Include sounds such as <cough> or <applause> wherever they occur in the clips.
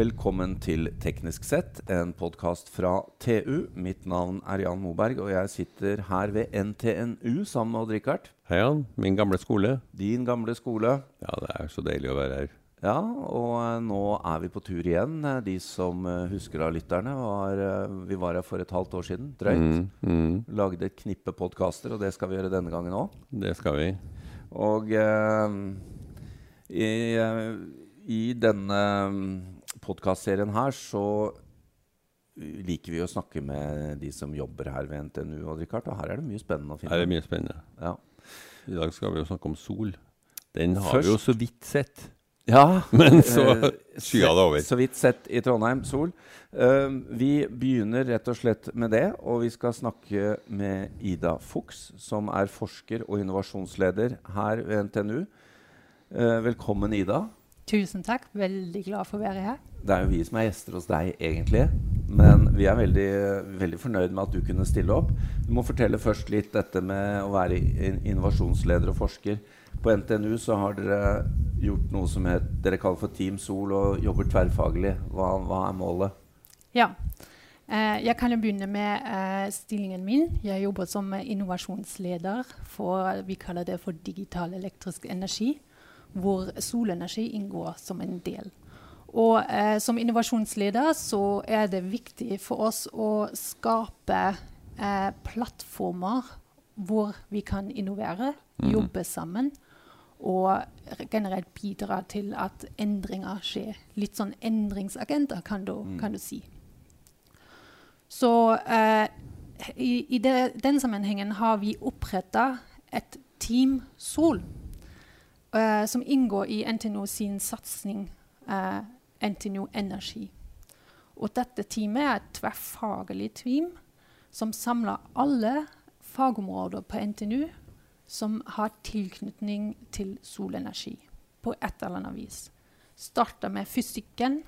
Velkommen til Teknisk sett, en podkast fra TU. Mitt navn er Jan Moberg, og jeg sitter her ved NTNU sammen med Odd-Rikard. Hei, Jan. Min gamle skole. Din gamle skole. Ja, det er så deilig å være her. Ja, og eh, nå er vi på tur igjen. Eh, De som eh, husker av lytterne, var, vi var her for et halvt år siden. Drøyt. Mm, mm, Lagde et knippe podkaster, og det skal vi gjøre denne gangen òg. det skal vi. Og eh, i, i denne podkastserien her så liker vi å snakke med de som jobber her ved NTNU. Og Richard, og her er det mye spennende å finne. Her er det mye spennende. Ja. I dag skal vi jo snakke om sol. Den har Først- vi jo så vidt sett. ja <laughs> Men så eh, <laughs> skya det over. Så vidt sett i Trondheim, sol. Uh, vi begynner rett og slett med det, og vi skal snakke med Ida Fuchs, som er forsker og innovasjonsleder her ved NTNU. Uh, velkommen, Ida. Tusen takk. Veldig glad for å være her. Det er jo vi som er gjester hos deg, egentlig. Men vi er veldig, veldig fornøyd med at du kunne stille opp. Du må fortelle først litt dette med å være innovasjonsleder og forsker. På NTNU så har dere gjort noe som heter, dere kaller for Team Sol, og jobber tverrfaglig. Hva, hva er målet? Ja. Eh, jeg kan jo begynne med eh, stillingen min. Jeg jobber som innovasjonsleder for vi kaller det for digital elektrisk energi, hvor solenergi inngår som en del. Og eh, som innovasjonsleder så er det viktig for oss å skape eh, plattformer hvor vi kan innovere, jobbe sammen og generelt bidra til at endringer skjer. Litt sånn endringsagenter, kan du, kan du si. Så eh, i, i det, den sammenhengen har vi oppretta et Team Sol, eh, som inngår i NTNO sin satsing eh, NTNO Energi. Og dette teamet er et tverrfaglig team som samler alle fagområder på NTNU som har tilknytning til solenergi på et eller annet vis. Starter med fysikken,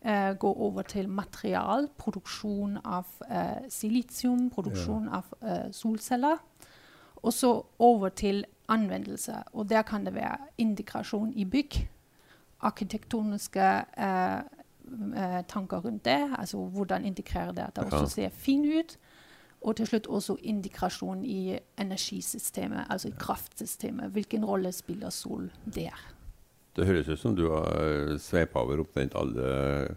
eh, går over til material, produksjon av eh, silisium, produksjon av eh, solceller, og så over til anvendelse. Og der kan det være integrasjon i bygg, arkitektoniske eh, eh, tanker rundt det, altså hvordan integrere det at det også ser fin ut. Og til slutt også indikrasjon i energisystemet, altså i kraftsystemet. Hvilken rolle spiller sol der? Det høres ut som du har sveipa over omtrent alle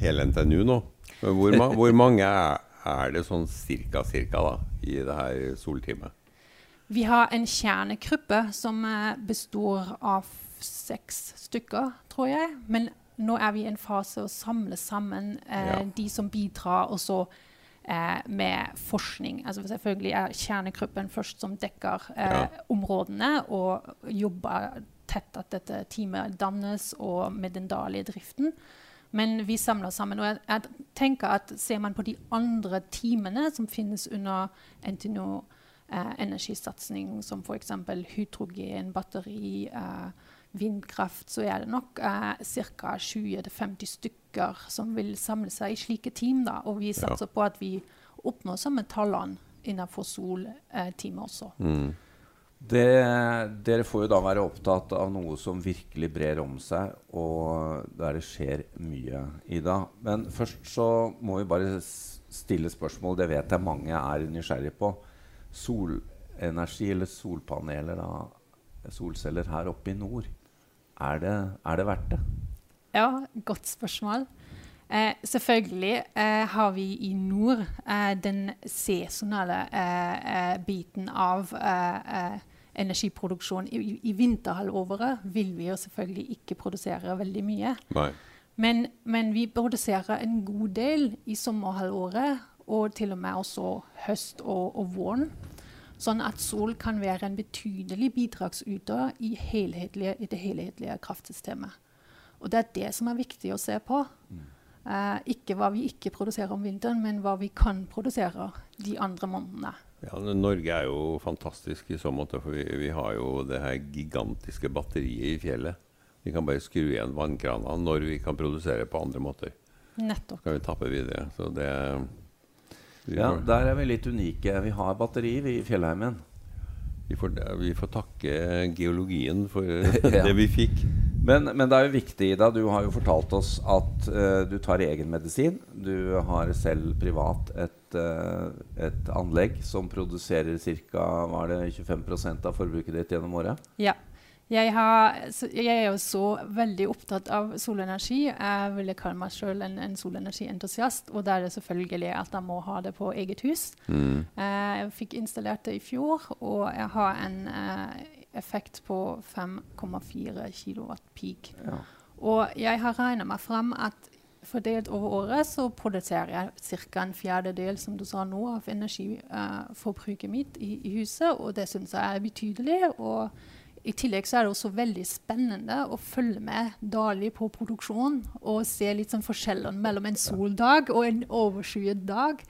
hele NTNU nå. Hvor, ma hvor <laughs> mange er, er det sånn cirka, cirka da, i det her solteamet? Vi har en kjernegruppe som eh, består av seks stykker, tror jeg. Men nå er vi i en fase å samle sammen eh, Ja. de som bidrar også eh, med forskning. Altså Selvfølgelig er kjernegruppen først som dekker eh, Ja. områdene og jobber tett at dette teamet dannes og med den daglige driften. Men vi samler sammen. Og jeg, jeg tenker at ser man på de andre teamene som finnes under NTNO eh, energisatsing, som f.eks. hydrogen, batteri, eh, vindkraft, så er det nok eh, ca. 20-50 stykker som vil samle seg i slike team. Da. Og vi satser på at vi oppnår samme tallene innenfor solteamet også. Mm. Det, dere får jo da være opptatt av noe som virkelig brer om seg, og der det skjer mye, Ida. Men først så må vi bare stille spørsmål, det vet jeg mange er nysgjerrige på. Solenergi eller solpaneler, da, solceller her oppe i nord, er det, er det verdt det? Ja, godt spørsmål. Eh, selvfølgelig eh, har vi i nord eh, den sesonale eh, eh, biten av eh, eh, energiproduksjon. I, i vinterhalvåret vil vi jo selvfølgelig ikke produsere veldig mye. Men, men vi produserer en god del i sommerhalvåret, og til og med også høst og, og våren. Sånn at sol kan være en betydelig bidragsyter i, i det helhetlige kraftsystemet. Og det er det som er viktig å se på. Eh, ikke hva vi ikke produserer om vinteren, men hva vi kan produsere de andre månedene. Ja, Norge er jo fantastisk i så måte, for vi, vi har jo det her gigantiske batteriet i fjellet. Vi kan bare skru igjen vannkrana når vi kan produsere på andre måter. Nettopp. Så kan vi tappe videre. Så det Ja, Der er vi litt unike. Vi har batteri vi, i fjellheimen. vi, får, vi får takke geologien for <laughs> Ja. det vi fikk. Men, men, det er jo viktig, Ida. Du har jo fortalt oss at uh, du tar egen medisin. Du har selv privat et, uh, et anlegg som produserer ca. 25% av forbruket ditt gjennom året? Ja. Jeg, har, jeg, er jo så veldig opptatt av solenergi. Jeg ville kalle meg selv en, en solenergientusiast. Og da er det selvfølgelig at jeg må ha det på eget hus. Mm. Uh, jeg fikk installert det i fjor, og jeg har en effekt på 5,4 kW peak. Ja. Og jeg har regna meg fram at fordelt over året så produserer jeg ca. en fjerdedel som du sa nå, av energiforbruket uh, mitt i, i, huset, og det syns jeg er betydelig. og i tillegg så er det også veldig spennende å følge med daglig på produksjonen og se litt sånn forskjellene mellom en soldag og en overskyet dag.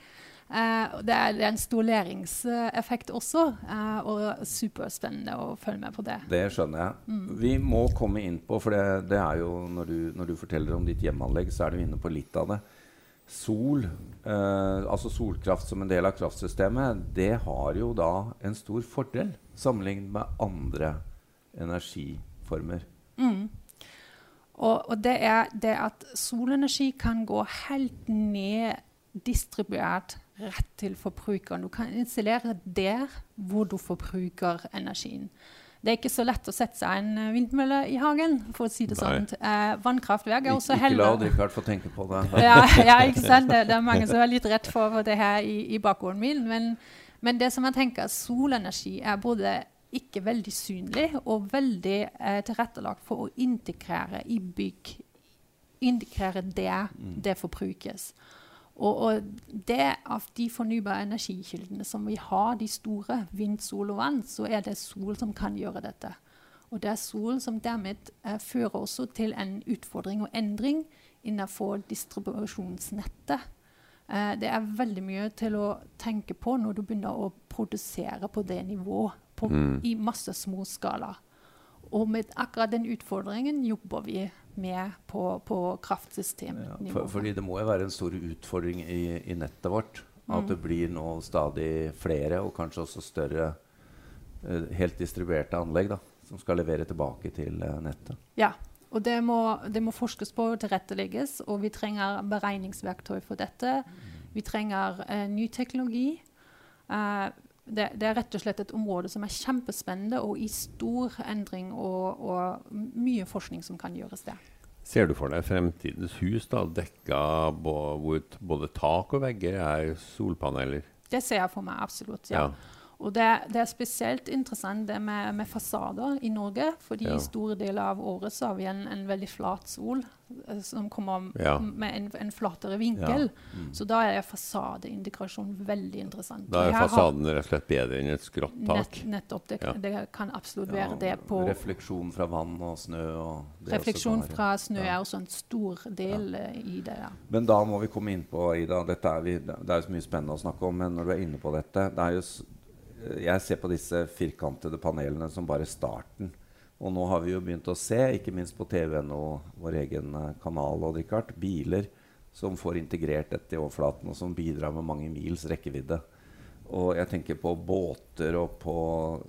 Uh, det, er, det, er, en stor læringseffekt også, uh, og superspennende å følge med på det. Det skjønner jeg. Mm. Vi må komme inn på, for det, det er jo når du, når du, forteller om ditt hjemmeanlegg, så er du inne på litt av det. Sol, uh, altså solkraft som en del av kraftsystemet, det har jo da en stor fordel sammenlignet med andre energiformer. Mm. Og, og, det er det at solenergi kan gå helt ned distribuert rett til forbrukeren. Du kan installere der hvor du forbruker energien. Det er ikke så lett å sette seg en eh, vindmølle i hagen, for å si det sånn. Eh, vannkraftverk er også heller Ikke la Odd-Rikard få tenke på det. ja, ja, ikke sant? <laughs> Det, det, er mange som er litt redd for det her i, i bakgården min. Men, men, det som jeg tenker, solenergi er både ikke veldig synlig og veldig eh, tilrettelagt for å integrere i bygg. Integrere det mm. det forbrukes. Og, og, det av de fornybare energikildene som vi har, de store, vind, sol og vann, så er det sol som kan gjøre dette. Og det er sol som dermed eh, fører også til en utfordring og endring innenfor distribusjonsnettet. Eh, det er veldig mye til å tenke på når du begynner å produsere på det nivået mm. i masse små skala. Og med akkurat den utfordringen jobber vi med på, på kraftsystemnivå. Ja, for, fordi det må jo være en stor utfordring i, i nettet vårt. At mm. det blir nå stadig flere, og kanskje også større, uh, helt distribuerte anlegg da, som skal levere tilbake til uh, nettet. Ja, og det må, det må, forskes på og tilrettelegges. Og vi trenger beregningsverktøy for dette. Mm. Vi trenger uh, ny teknologi. Det, det, er rett og slett et område som er kjempespennende og i stor endring, og, og mye forskning som kan gjøres der. Ser du for deg fremtidens hus da, dekka hvor både tak og vegger er solpaneler? Det ser jeg for meg absolutt, ja. ja. Og det, det, er spesielt interessant det med, med fasader i Norge. fordi ja. i store deler av året så har vi en, en veldig flat sol eh, som kommer ja. med en, en, flatere vinkel. Ja. Mm. Så da er fasadeindikasjon veldig interessant. Da er fasaden rett og slett bedre enn et skrått tak? Nett, nettopp. Det, det, kan absolutt være det. på... Refleksjon fra vann og snø. Og refleksjon fra snø er også en stor del uh, i det. Men da må vi komme inn på, Ida, er vi, det er så mye spennende å snakke om, men når du er inne på dette det er jo jeg ser på disse firkantede panelene som bare starten. Og nå har vi jo begynt å se, ikke minst på TV-NO, vår egen uh, kanal, og Richard, biler som får integrert dette i overflaten, og som bidrar med mange mils rekkevidde. Og jeg tenker på båter og på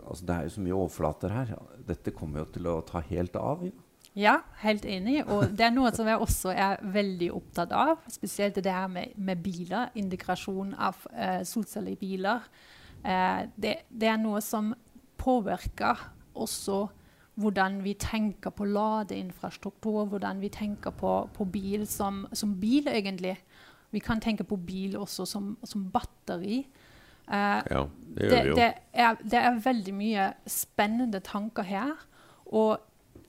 altså Det er jo så mye overflater her. Dette kommer jo til å ta helt av. Ja. Ja, helt enig. Og det er noe som jeg også er veldig opptatt av. Spesielt det her med, med biler. Integrasjon av uh, solceller i biler. Eh, det, det, er noe som påvirker også hvordan vi tenker på ladeinfrastruktur, hvordan vi tenker på, på bil som, som, bil, egentlig. Vi kan tenke på bil også som, som batteri. Eh, ja, det gjør vi jo. Det, er, det er veldig mye spennende tanker her. Og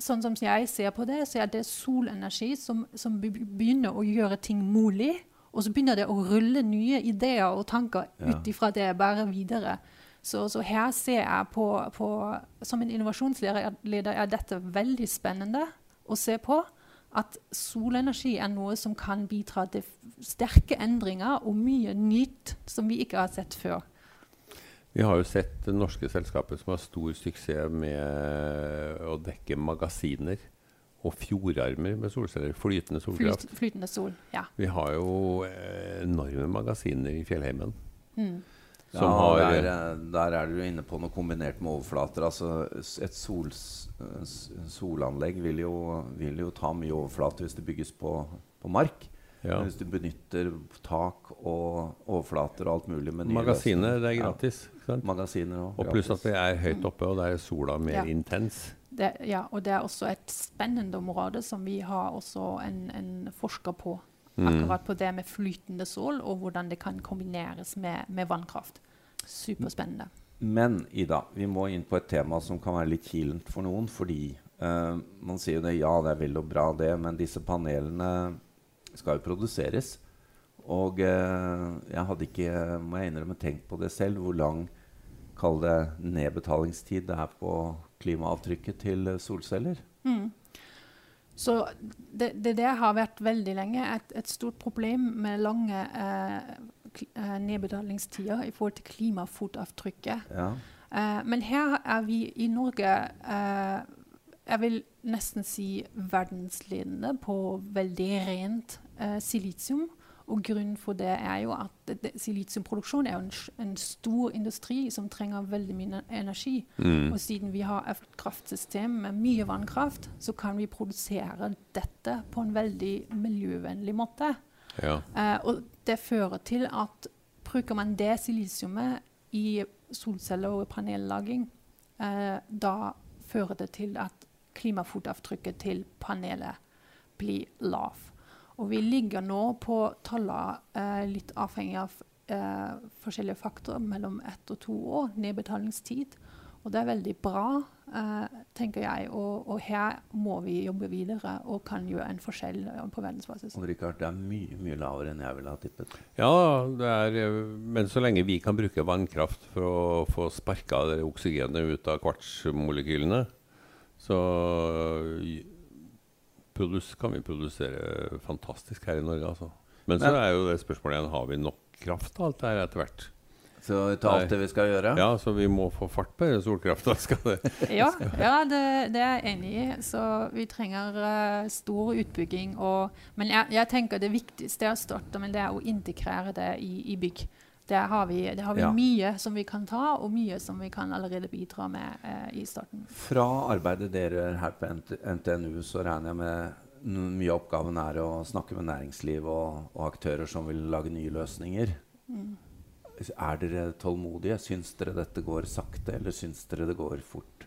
sånn som jeg ser på det, så er det solenergi som, som begynner å gjøre ting mulig. Og så begynner det å rulle nye ideer og tanker ja. ut ifra det bare videre. Så, så, her ser jeg på, på Som en innovasjonsleder er dette veldig spennende å se på. At solenergi er noe som kan bidra til sterke endringer og mye nytt som vi ikke har sett før. Vi har jo sett norske selskaper som har stor suksess med å dekke magasiner og fjordarmer med solceller. Flytende solkraft. Flyt, flytende sol, ja. Vi har jo eh, enorme magasiner i fjellheimen. Mm. Som ja, har der, eh, der er du inne på noe kombinert med overflater. Altså, et sols, solanlegg vil jo, vil jo ta mye overflate hvis det bygges på, på mark. ja. Hvis du benytter tak og overflater og alt mulig med nye Magasinet, det er gratis. Ja, sant? magasiner og, Og pluss at det er høyt oppe, og der er sola mer Ja. intens. Det, ja, og det er også et spennende område som vi har også en, en forsker på. Mm. Akkurat på det med flytende sol, og hvordan det kan kombineres med, med vannkraft. Superspennende. Men Ida, vi må inn på et tema som kan være litt kilent for noen. Fordi uh, man sier jo det, ja, det er vel og bra det, men disse panelene skal jo produseres. Og uh, jeg hadde ikke, må jeg innrømme, tenkt på det selv, hvor lang kall det nedbetalingstid det er på klimaavtrykket til eh, solceller. Mm. Så det, det det, har vært veldig lenge et, et stort problem med lange eh, eh, nedbetalingstider i forhold til klimafotavtrykket. Ja. Eh, men her er vi i Norge eh, Jeg vil nesten si verdensledende på veldig rent eh, silisium. Og grunnen for det er jo at silisiumproduksjon er jo en, en stor industri som trenger veldig mye energi. Mm. Og siden vi har et kraftsystem med mye vannkraft, så kan vi produsere dette på en veldig miljøvennlig måte. Ja. Eh, og det fører til at bruker man det silisiumet i solceller og panellaging, eh, da fører det til at klimafotavtrykket til panelet blir lav. Og vi ligger nå på tallene eh, litt avhengig av eh, forskjellige faktorer, mellom ett og to år nedbetalingstid. Og det er veldig bra, eh, tenker jeg. Og, og her må vi jobbe videre og kan gjøre en forskjell eh, på verdensbasis. Og Richard, det er mye mye lavere enn jeg ville ha tippet. Ja, det er, eh, men så lenge vi kan bruke vannkraft for å få sparka oksygenet ut av kvartsmolekylene, så produs, kan vi produsere fantastisk her i Norge, altså. Men så er jo det spørsmålet igjen har vi nok kraft til alt det her etter hvert. Så ta alt det vi skal gjøre. Ja, så vi må få fart på solkrafta. <laughs> Ja, ja det, det er jeg enig i. Så vi trenger uh, stor utbygging. Og, men jeg, jeg tenker det viktigste jeg å starte med det er å integrere det i, i bygg. Der har vi, det har vi Ja. mye som vi kan ta, og mye som vi kan allerede bidra med eh, i starten. Fra arbeidet dere gjør her på NTNU, så regner jeg med mye av oppgaven er å snakke med næringsliv og, og aktører som vil lage nye løsninger. Mm. Er dere tålmodige? Syns dere dette går sakte, eller syns dere det går fort?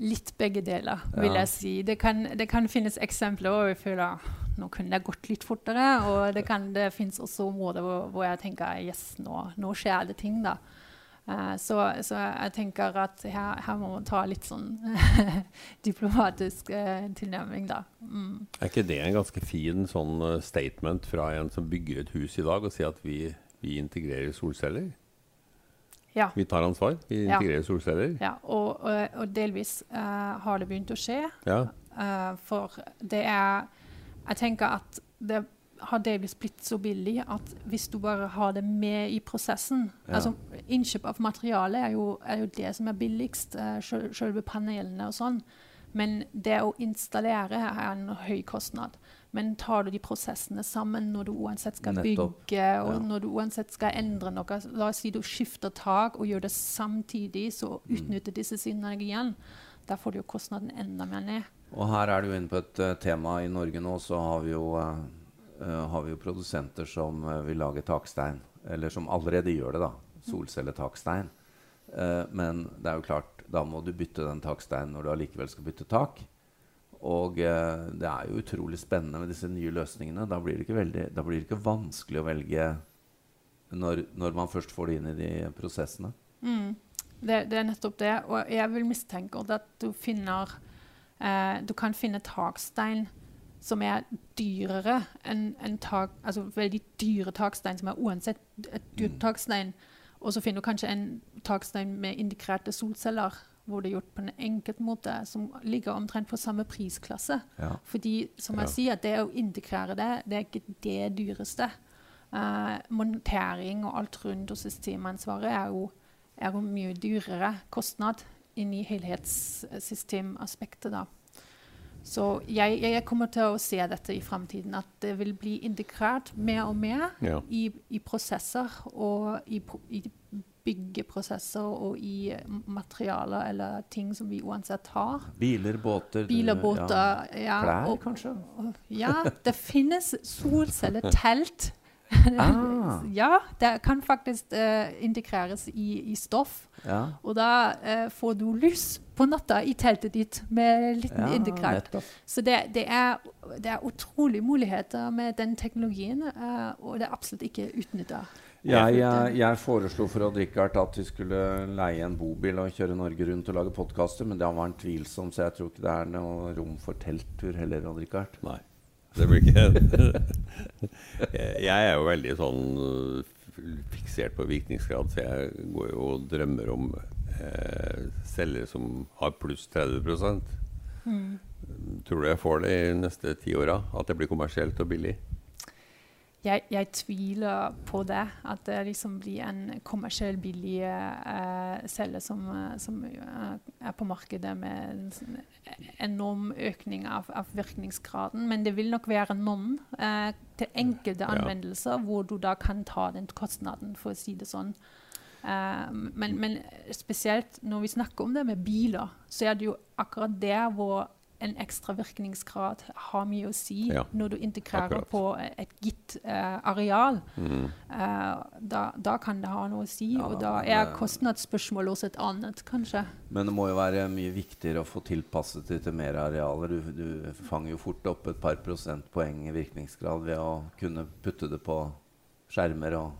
Litt begge deler, vil Ja. jeg si. Det kan, det kan finnes eksempler hvor vi føler nå kunne det gått litt fortere. Og det, kan, det finnes også områder hvor, hvor jeg tenker yes, nå, nå skjer det ting, da. Uh, så, så jeg tenker at her, her må man ta litt sånn <laughs> diplomatisk uh, tilnærming, da. Mm. Er ikke det en ganske fin sånn eh, statement fra en som bygger et hus i dag, å si at vi, vi integrerer solceller? Ja. Vi tar ansvar. Vi Ja. integrerer solceller. ja og, og, og delvis uh, har det begynt å skje. Ja. For det er Jeg tenker at det har delvis blitt så billig at hvis du bare har det med i prosessen Ja. altså Innkjøp av materiale er jo, er jo det som er billigst, uh, selve panelene og sånn. Men det å installere er en høy kostnad. Men tar du de prosessene sammen når du uansett skal Nettopp. bygge, og Ja. når du uansett skal endre noe La oss si du skifter tak og gjør det samtidig, så Mm. utnytter disse synergien. Da får du jo kostnaden enda mer ned. Og her er du inne på et uh, tema i Norge nå, så har vi jo, eh, har vi jo produsenter som uh, vil lage takstein. Eller som allerede gjør det, da. Solcelletakstein. Men det er jo klart, da må du bytte den taksteinen når du allikevel skal bytte tak. Og det er jo utrolig spennende med disse nye løsningene. Da blir det ikke, veldig, blir det ikke vanskelig å velge når, når man først får det inn i de prosessene. Mm. Det, det er nettopp det. Og jeg vil mistenke at du finner eh, Du kan finne takstein som er dyrere enn en tak, altså veldig dyre takstein som er uansett et dyrt Mm. takstein. Og så finner du kanskje en takstein med integrerte solceller, hvor det er gjort på en enkelt måte, som ligger omtrent på samme prisklasse. Ja. Fordi, som Ja. jeg sier, det å integrere det, det er ikke det dyreste. Eh, montering og alt rundt og systemansvaret er jo, er jo mye dyrere kostnad inn i helhetssystemaspektet, da. Så jeg, jeg, kommer til å se dette i framtiden, at det vil bli integrert mer og mer Ja. i, i prosesser og i, i byggeprosesser og i materialer eller ting som vi uansett har. Biler, båter Biler, ja. båter ja, Klær, og- kanskje? og- Ja, det finnes solcelletelt. Ah. <laughs> ja, det kan faktisk uh, integreres i, i stoff. Ja. Og da uh, får du lys på natta i teltet ditt med liten ja, integrert. nettopp. Så det, det, er, det er utrolig muligheter med den teknologien, uh, og det er absolutt ikke utnytta. Jeg, jeg, jeg foreslo for Odd Rikard at vi skulle leie en bobil og kjøre Norge rundt og lage podkaster, men det var han tvilsom, så jeg tror ikke det er noe rom for telttur heller, Odd Rikard. Nei. Det blir ikke <laughs> Jeg er jo veldig sånn øh, fiksert på virkningsgrad, så jeg går jo og drømmer om eh, celler som har pluss 30 Tror du jeg får det i neste ti åra? At det blir kommersielt og billig? Jeg, jeg tviler på det, at det liksom blir en kommersiell billig uh, celle som, eh, som eh, er på markedet med en sånn enorm økning av, av virkningsgraden. Men det vil nok være noen uh, til enkelte Ja. anvendelser hvor du da kan ta den kostnaden, for å si det sånn. Uh, men, men spesielt når vi snakker om det med biler, så er det jo akkurat der hvor en ekstra virkningsgrad har mye å si Ja, når du integrerer akkurat. på et gitt uh, areal. Mm. Uh, da, da kan det ha noe å si, Ja, og da er kostnadsspørsmålet også et annet, kanskje. Men det må jo være mye viktigere å få tilpasset det til mer arealer. Du, du fanger jo fort opp et par prosentpoeng i virkningsgrad ved å kunne putte det på skjermer og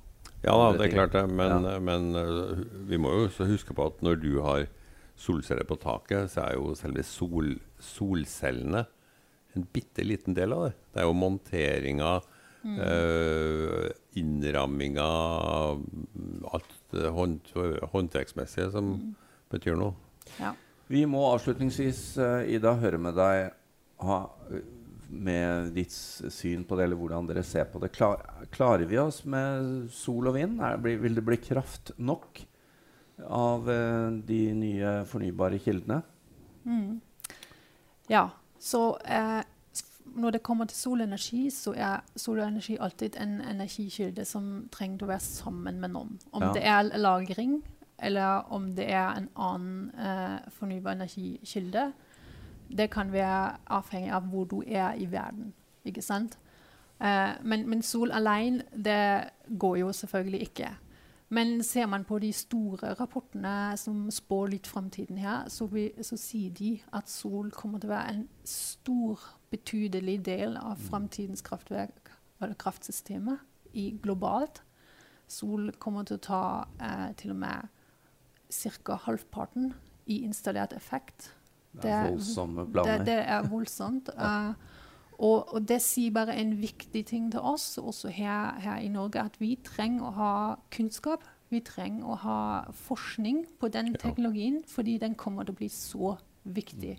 Ja da, det er klart det. Men, Ja. men uh, vi må jo også huske på at når du har solceller på taket, så er jo selve sol, solcellene en bitte liten del av det. Det er jo monteringa, øh, innramminga, alt hånd, håndverksmessige som betyr noe. Ja. Vi må avslutningsvis, eh, Ida, høre med deg ha, eh, med ditt syn på det, eller hvordan dere ser på det. Klar, klarer vi oss med sol og vind? Er, vil det bli kraft nok av eh, de nye fornybare kildene? Mm. ja. Så eh, når det kommer til solenergi, så er solenergi alltid en energikilde som trenger å være sammen med noen. Om Ja. det er lagring, eller om det er en annen eh, fornybar energikilde, det kan være avhengig av hvor du er i verden. Ikke sant? Eh, men, men sol alene, det går jo selvfølgelig ikke. Men ser man på de store rapportene som spår litt framtiden her, så, vi, så sier de at sol kommer til å være en stor, betydelig del av framtidens kraftverk, eller kraftsystemet i globalt. Sol kommer til å ta eh, til og med ca. halvparten i installert effekt. Det er Det- voldsomme Det, planer. det er voldsomt. eh, og, og det sier bare en viktig ting til oss, også her, her i Norge, at vi trenger å ha kunnskap. Vi trenger å ha forskning på den teknologien, fordi den kommer til å bli så viktig.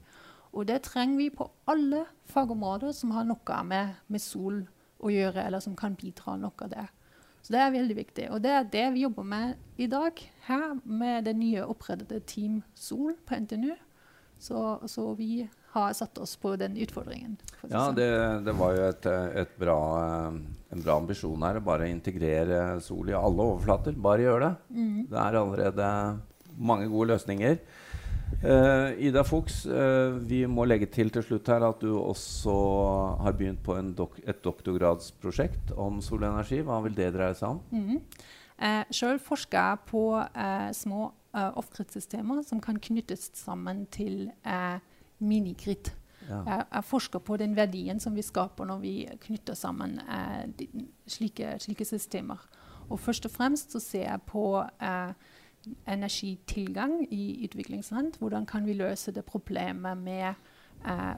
Og det trenger vi på alle fagområder som har noe med, med sol å gjøre, eller som kan bidra noe der. Så det er veldig viktig. Og det er det vi jobber med i dag, her med det nye opprettede Team Sol på NTNU. Så, så vi har satt oss på den utfordringen. Ja, sånn. det, det var jo et, et bra, eh, en bra ambisjon her. Bare integrere sol i alle overflater. Bare gjør det. Mm. Det er allerede mange gode løsninger. Uh, Ida Fuchs, uh, vi må legge til til slutt her at du også har begynt på en dok et doktorgradsprosjekt om solenergi. Hva vil det dreie seg om? Mhm. Uh, Sjøl forsker jeg på små eh, off-grid-systemer som kan knyttes sammen til uh, minigrid. Ja. Jeg, jeg forsker på den verdien som vi skaper når vi knytter sammen uh, de, slike, slike systemer. Og først og fremst så ser jeg på eh, energitilgang i utviklingsland. Hvordan kan vi løse det problemet med eh,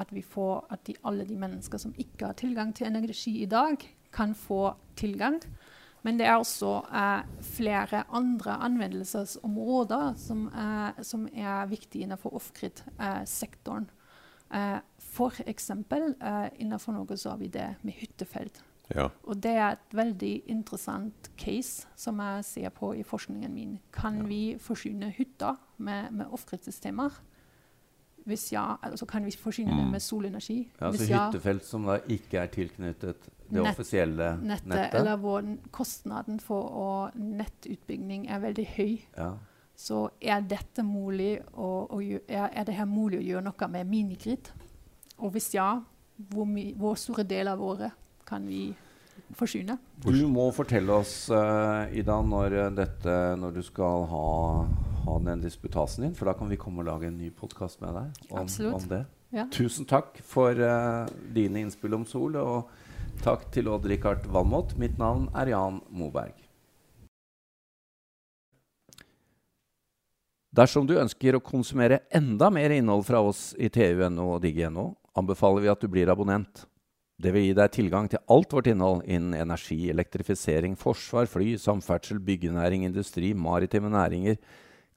at vi får at de, alle de mennesker som ikke har tilgang til energi i dag, kan få tilgang. Men det er også eh, flere andre anvendelsesområder som, eh, som er viktige innenfor off-grid-sektoren. Eh, F.eks. Eh, innenfor noe så har vi det med hyttefelt. Ja. Og det er et veldig interessant case som jeg ser på i forskningen min. Kan vi forsyne hytter med, med off-grid-systemer? Hvis ja, så kan vi forsyne det med solenergi. Ja, altså Hvis ja, hyttefelt som da ikke er tilknyttet det Nett- offisielle nettet, nettet. eller hvor kostnaden for å nettutbygging er veldig høy, Ja. så er dette mulig å, å er, er det her mulig å gjøre noe med minigrid? Og hvis ja, hvor, my, hvor store deler av året kan vi forsyne? Du må fortelle oss, uh, Ida, når, eh, dette, når du skal ha, ha den disputasen din, for da kan vi komme og lage en ny podkast med deg om, om det. Ja. Tusen takk for uh, dine innspill om sol, og takk til Odd-Rikard Valmot. Mitt navn er Jan Moberg. Dersom du ønsker å konsumere enda mer innhold fra oss i TU.no og Digi.no, anbefaler vi at du blir abonnent. Det vil gi deg tilgang til alt vårt innhold innen energi, elektrifisering, forsvar, fly, samferdsel, byggenæring, industri, maritime næringer,